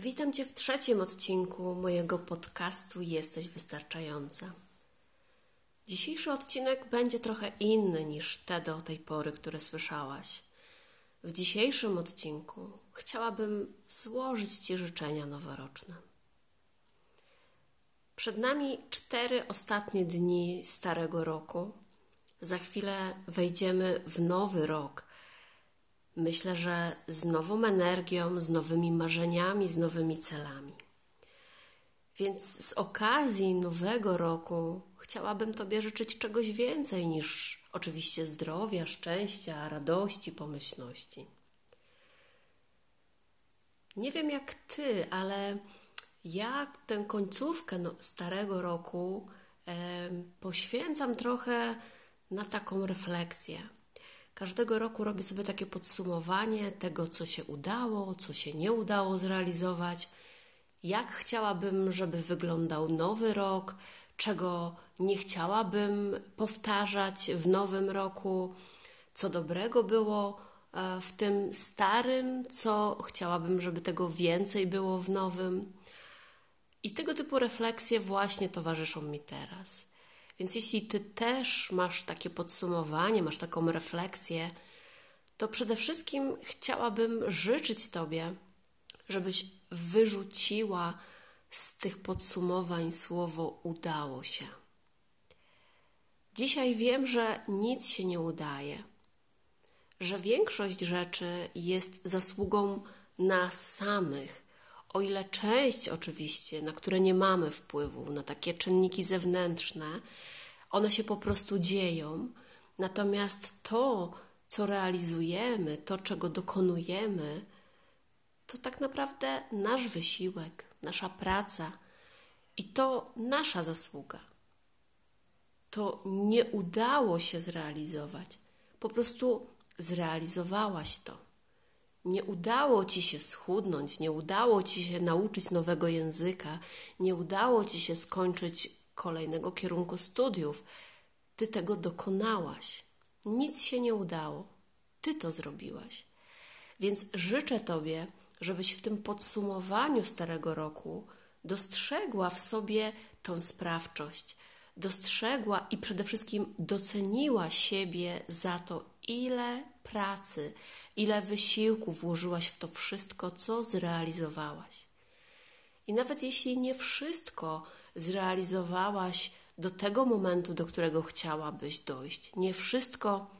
Witam Cię w trzecim odcinku mojego podcastu Jesteś Wystarczająca. Dzisiejszy odcinek będzie trochę inny niż te do tej pory, które słyszałaś. W dzisiejszym odcinku chciałabym złożyć Ci życzenia noworoczne. Przed nami cztery ostatnie dni starego roku. Za chwilę wejdziemy w nowy rok. Myślę, że z nową energią, z nowymi marzeniami, z nowymi celami. Więc z okazji nowego roku chciałabym Tobie życzyć czegoś więcej niż oczywiście zdrowia, szczęścia, radości, pomyślności. Nie wiem jak Ty, ale ja tę końcówkę no, starego roku poświęcam trochę na taką refleksję. Każdego roku robię sobie takie podsumowanie tego, co się udało, co się nie udało zrealizować, jak chciałabym, żeby wyglądał nowy rok, czego nie chciałabym powtarzać w nowym roku, co dobrego było e, w tym starym, co chciałabym, żeby tego więcej było w nowym. I tego typu refleksje właśnie towarzyszą mi teraz. Więc jeśli ty też masz takie podsumowanie, masz taką refleksję, to przede wszystkim chciałabym życzyć Tobie, żebyś wyrzuciła z tych podsumowań słowo udało się. Dzisiaj wiem, że nic się nie udaje, że większość rzeczy jest zasługą nas samych, o ile część oczywiście, na które nie mamy wpływu, na takie czynniki zewnętrzne, one się po prostu dzieją. Natomiast to, co realizujemy, to, czego dokonujemy, to tak naprawdę nasz wysiłek, nasza praca i to nasza zasługa. To nie udało się zrealizować. Po prostu zrealizowałaś to. Nie udało ci się schudnąć, nie udało ci się nauczyć nowego języka, nie udało ci się skończyć kolejnego kierunku studiów. Ty tego dokonałaś. Nic się nie udało. Ty to zrobiłaś. Więc życzę Tobie, żebyś w tym podsumowaniu starego roku dostrzegła w sobie tą sprawczość, dostrzegła i przede wszystkim doceniła siebie za to, ile pracy, ile wysiłku włożyłaś w to wszystko, co zrealizowałaś. I nawet jeśli nie wszystko zrealizowałaś do tego momentu, do którego chciałabyś dojść, nie wszystko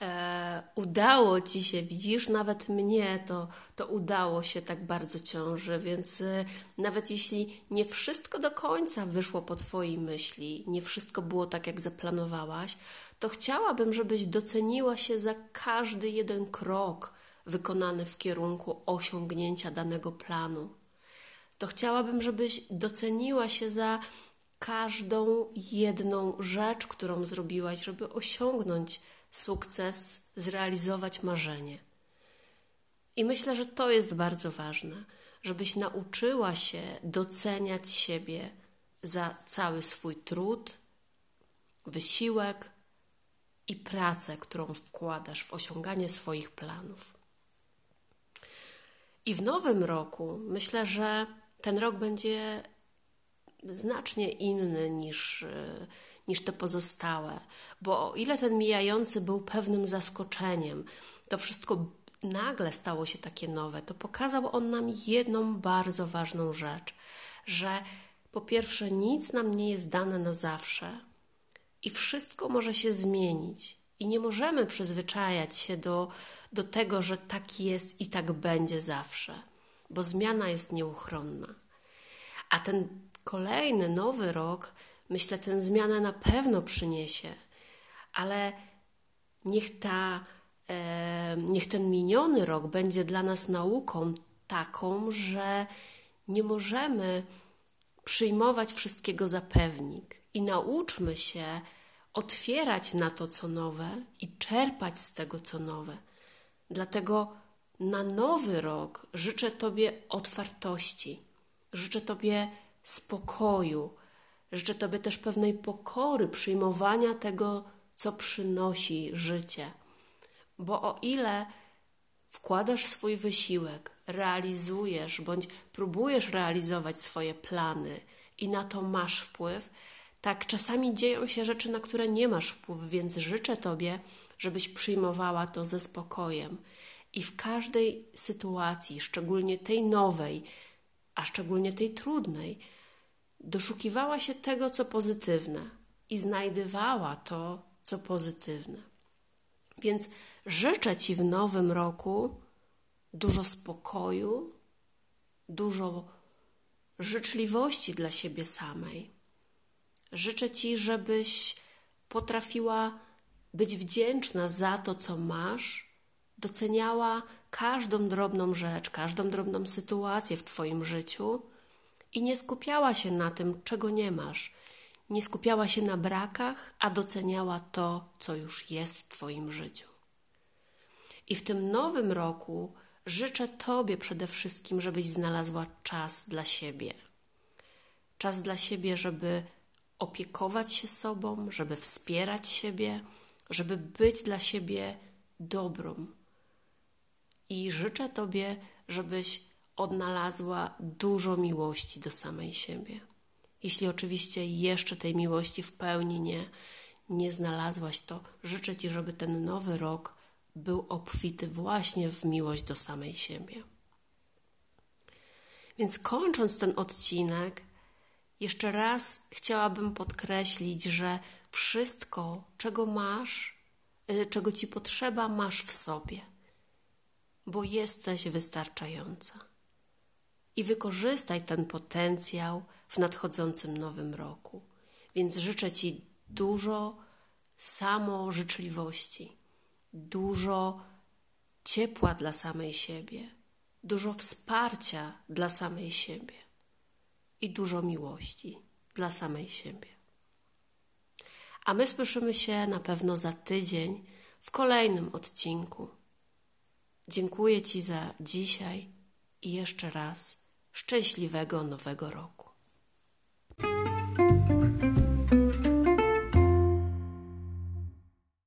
e, udało ci się, widzisz, nawet mnie to, to udało się tak bardzo ciąży, więc e, nawet jeśli nie wszystko do końca wyszło po Twojej myśli, nie wszystko było tak, jak zaplanowałaś, to chciałabym, żebyś doceniła się za każdy jeden krok wykonany w kierunku osiągnięcia danego planu. To chciałabym, żebyś doceniła się za każdą jedną rzecz, którą zrobiłaś, żeby osiągnąć sukces, zrealizować marzenie. I myślę, że to jest bardzo ważne, żebyś nauczyła się doceniać siebie za cały swój trud, wysiłek i pracę, którą wkładasz w osiąganie swoich planów. I w nowym roku myślę, że ten rok będzie znacznie inny niż niż te pozostałe, bo o ile ten mijający był pewnym zaskoczeniem, to wszystko nagle stało się takie nowe, to pokazał on nam jedną bardzo ważną rzecz, że po pierwsze nic nam nie jest dane na zawsze i wszystko może się zmienić. I nie możemy przyzwyczajać się do, do tego, że tak jest i tak będzie zawsze, bo zmiana jest nieuchronna. A ten kolejny, nowy rok, myślę, tę zmianę na pewno przyniesie, ale niech ta niech ten miniony rok będzie dla nas nauką taką, że nie możemy przyjmować wszystkiego za pewnik i nauczmy się otwierać na to, co nowe i czerpać z tego, co nowe. Dlatego na nowy rok życzę Tobie otwartości, życzę Tobie spokoju, życzę Tobie też pewnej pokory, przyjmowania tego, co przynosi życie. Bo o ile wkładasz swój wysiłek, realizujesz bądź próbujesz realizować swoje plany i na to masz wpływ, tak czasami dzieją się rzeczy, na które nie masz wpływu, więc życzę Tobie, żebyś przyjmowała to ze spokojem i w każdej sytuacji, szczególnie tej nowej, a szczególnie tej trudnej, doszukiwała się tego, co pozytywne i znajdywała to, co pozytywne. Więc życzę Ci w nowym roku dużo spokoju, dużo życzliwości dla siebie samej. Życzę Ci, żebyś potrafiła być wdzięczna za to, co masz, doceniała każdą drobną rzecz, każdą drobną sytuację w Twoim życiu i nie skupiała się na tym, czego nie masz, nie skupiała się na brakach, a doceniała to, co już jest w Twoim życiu. I w tym nowym roku życzę Tobie przede wszystkim, żebyś znalazła czas dla siebie. Czas dla siebie, żeby opiekować się sobą, żeby wspierać siebie, żeby być dla siebie dobrą. I życzę Tobie, żebyś odnalazła dużo miłości do samej siebie. Jeśli oczywiście jeszcze tej miłości w pełni nie, nie znalazłaś, to życzę Ci, żeby ten nowy rok był obfity właśnie w miłość do samej siebie. Więc kończąc ten odcinek, jeszcze raz chciałabym podkreślić, że wszystko, czego masz, y, czego ci potrzeba, masz w sobie, bo jesteś wystarczająca. I wykorzystaj ten potencjał w nadchodzącym nowym roku. Więc życzę Ci dużo samożyczliwości, dużo ciepła dla samej siebie, dużo wsparcia dla samej siebie i dużo miłości dla samej siebie. A my słyszymy się na pewno za tydzień w kolejnym odcinku. Dziękuję Ci za dzisiaj i jeszcze raz szczęśliwego nowego roku.